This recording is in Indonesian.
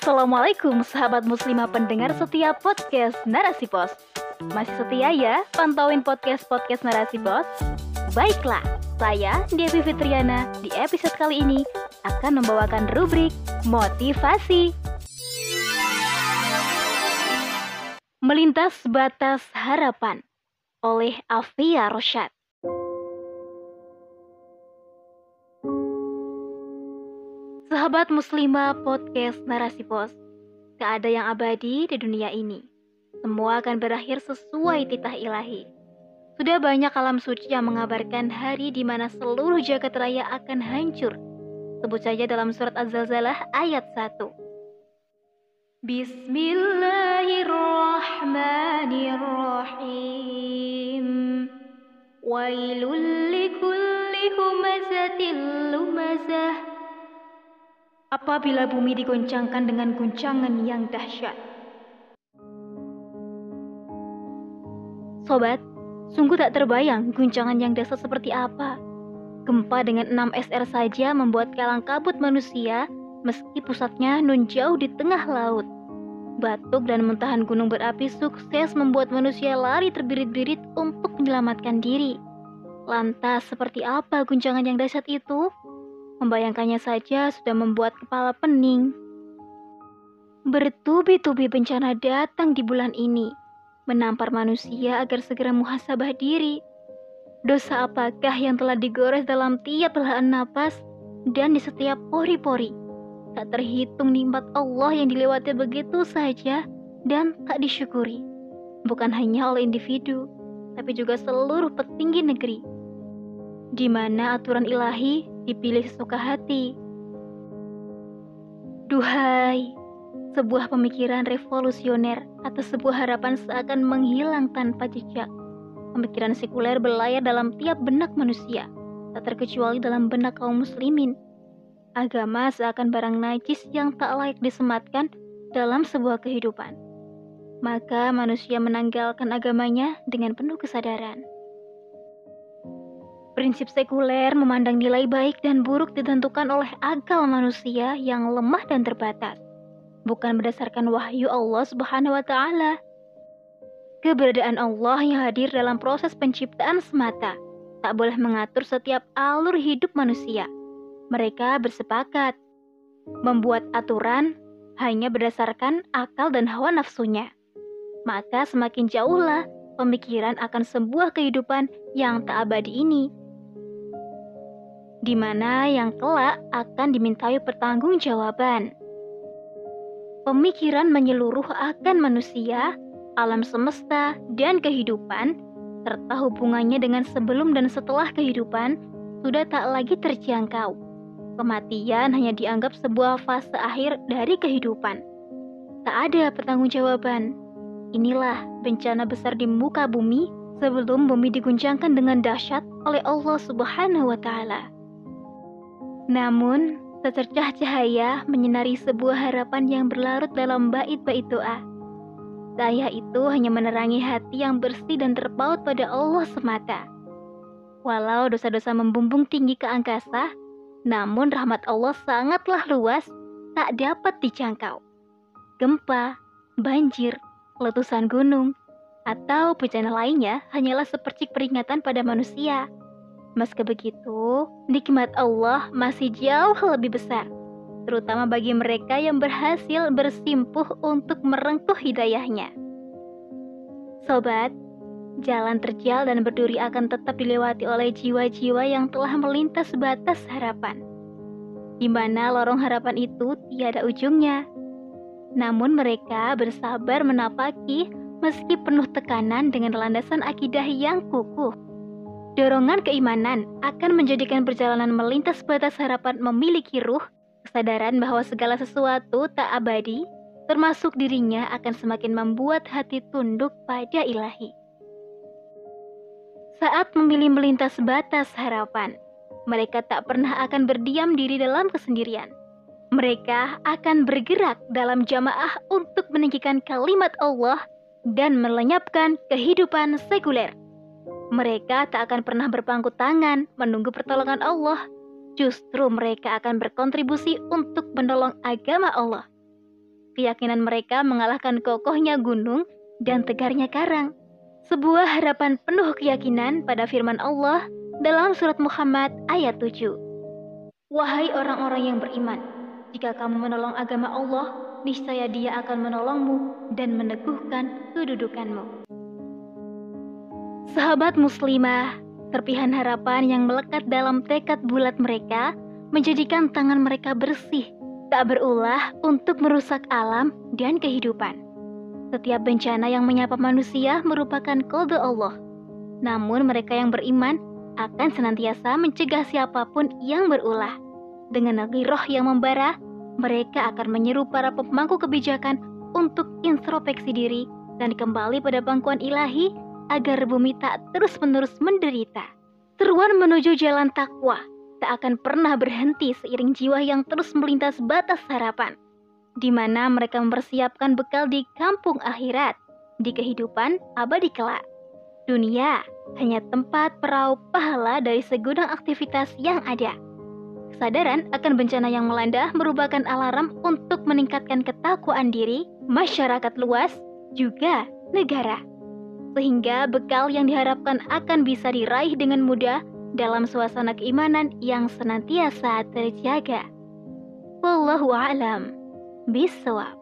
Assalamualaikum sahabat muslimah pendengar setiap podcast Narasi Pos. Masih setia ya pantauin podcast-podcast Narasi Pos? Baiklah, saya Devi Fitriana di episode kali ini akan membawakan rubrik motivasi. Melintas Batas Harapan oleh Afia Rosyad. Sahabat muslimah podcast narasi pos, tak ada yang abadi di dunia ini. Semua akan berakhir sesuai titah ilahi. Sudah banyak alam suci yang mengabarkan hari di mana seluruh jagat raya akan hancur. Sebut saja dalam surat Az-Zalzalah ayat 1. Bismillahirrahmanirrahim. Wailul likulli humazatil lumazah apabila bumi digoncangkan dengan guncangan yang dahsyat. Sobat, sungguh tak terbayang guncangan yang dahsyat seperti apa. Gempa dengan 6 SR saja membuat kalang kabut manusia meski pusatnya nun jauh di tengah laut. Batuk dan muntahan gunung berapi sukses membuat manusia lari terbirit-birit untuk menyelamatkan diri. Lantas, seperti apa guncangan yang dahsyat itu? Membayangkannya saja sudah membuat kepala pening. Bertubi-tubi bencana datang di bulan ini, menampar manusia agar segera muhasabah diri. Dosa apakah yang telah digores dalam tiap helaan napas dan di setiap pori-pori? Tak terhitung nikmat Allah yang dilewati begitu saja dan tak disyukuri. Bukan hanya oleh individu, tapi juga seluruh petinggi negeri di mana aturan ilahi dipilih sesuka hati. Duhai, sebuah pemikiran revolusioner atau sebuah harapan seakan menghilang tanpa jejak. Pemikiran sekuler berlayar dalam tiap benak manusia, tak terkecuali dalam benak kaum muslimin. Agama seakan barang najis yang tak layak disematkan dalam sebuah kehidupan. Maka manusia menanggalkan agamanya dengan penuh kesadaran. Prinsip sekuler memandang nilai baik dan buruk ditentukan oleh akal manusia yang lemah dan terbatas, bukan berdasarkan wahyu Allah Subhanahu wa taala. Keberadaan Allah yang hadir dalam proses penciptaan semata tak boleh mengatur setiap alur hidup manusia. Mereka bersepakat membuat aturan hanya berdasarkan akal dan hawa nafsunya. Maka semakin jauhlah pemikiran akan sebuah kehidupan yang tak abadi ini di mana yang kelak akan dimintai pertanggungjawaban. Pemikiran menyeluruh akan manusia, alam semesta, dan kehidupan, serta hubungannya dengan sebelum dan setelah kehidupan, sudah tak lagi terjangkau. Kematian hanya dianggap sebuah fase akhir dari kehidupan. Tak ada pertanggungjawaban. Inilah bencana besar di muka bumi sebelum bumi diguncangkan dengan dahsyat oleh Allah Subhanahu wa Ta'ala. Namun, secercah cahaya menyinari sebuah harapan yang berlarut dalam bait-bait doa. Saya itu hanya menerangi hati yang bersih dan terpaut pada Allah semata. Walau dosa-dosa membumbung tinggi ke angkasa, namun rahmat Allah sangatlah luas, tak dapat dijangkau. Gempa, banjir, letusan gunung, atau bencana lainnya hanyalah seperti peringatan pada manusia Meski begitu, nikmat Allah masih jauh lebih besar, terutama bagi mereka yang berhasil bersimpuh untuk merengkuh hidayahnya. Sobat, jalan terjal dan berduri akan tetap dilewati oleh jiwa-jiwa yang telah melintas batas harapan, di mana lorong harapan itu tiada ujungnya. Namun mereka bersabar menapaki meski penuh tekanan dengan landasan akidah yang kukuh. Dorongan keimanan akan menjadikan perjalanan melintas batas harapan memiliki ruh, kesadaran bahwa segala sesuatu tak abadi, termasuk dirinya akan semakin membuat hati tunduk pada ilahi. Saat memilih melintas batas harapan, mereka tak pernah akan berdiam diri dalam kesendirian. Mereka akan bergerak dalam jamaah untuk meninggikan kalimat Allah dan melenyapkan kehidupan sekuler. Mereka tak akan pernah berpangku tangan menunggu pertolongan Allah. Justru mereka akan berkontribusi untuk menolong agama Allah. keyakinan mereka mengalahkan kokohnya gunung dan tegarnya karang. Sebuah harapan penuh keyakinan pada firman Allah dalam surat Muhammad ayat 7. Wahai orang-orang yang beriman, jika kamu menolong agama Allah, niscaya Dia akan menolongmu dan meneguhkan kedudukanmu. Sahabat muslimah, serpihan harapan yang melekat dalam tekad bulat mereka menjadikan tangan mereka bersih, tak berulah untuk merusak alam dan kehidupan. Setiap bencana yang menyapa manusia merupakan kode Allah. Namun mereka yang beriman akan senantiasa mencegah siapa pun yang berulah. Dengan roh yang membara, mereka akan menyeru para pemangku kebijakan untuk introspeksi diri dan kembali pada bangkuan ilahi agar bumi tak terus-menerus menderita. Seruan menuju jalan takwa tak akan pernah berhenti seiring jiwa yang terus melintas batas harapan, di mana mereka mempersiapkan bekal di kampung akhirat, di kehidupan abadi kelak. Dunia hanya tempat perahu pahala dari segudang aktivitas yang ada. Kesadaran akan bencana yang melanda merupakan alarm untuk meningkatkan ketakwaan diri, masyarakat luas, juga negara sehingga bekal yang diharapkan akan bisa diraih dengan mudah dalam suasana keimanan yang senantiasa terjaga. Wallahu a'lam bishawab.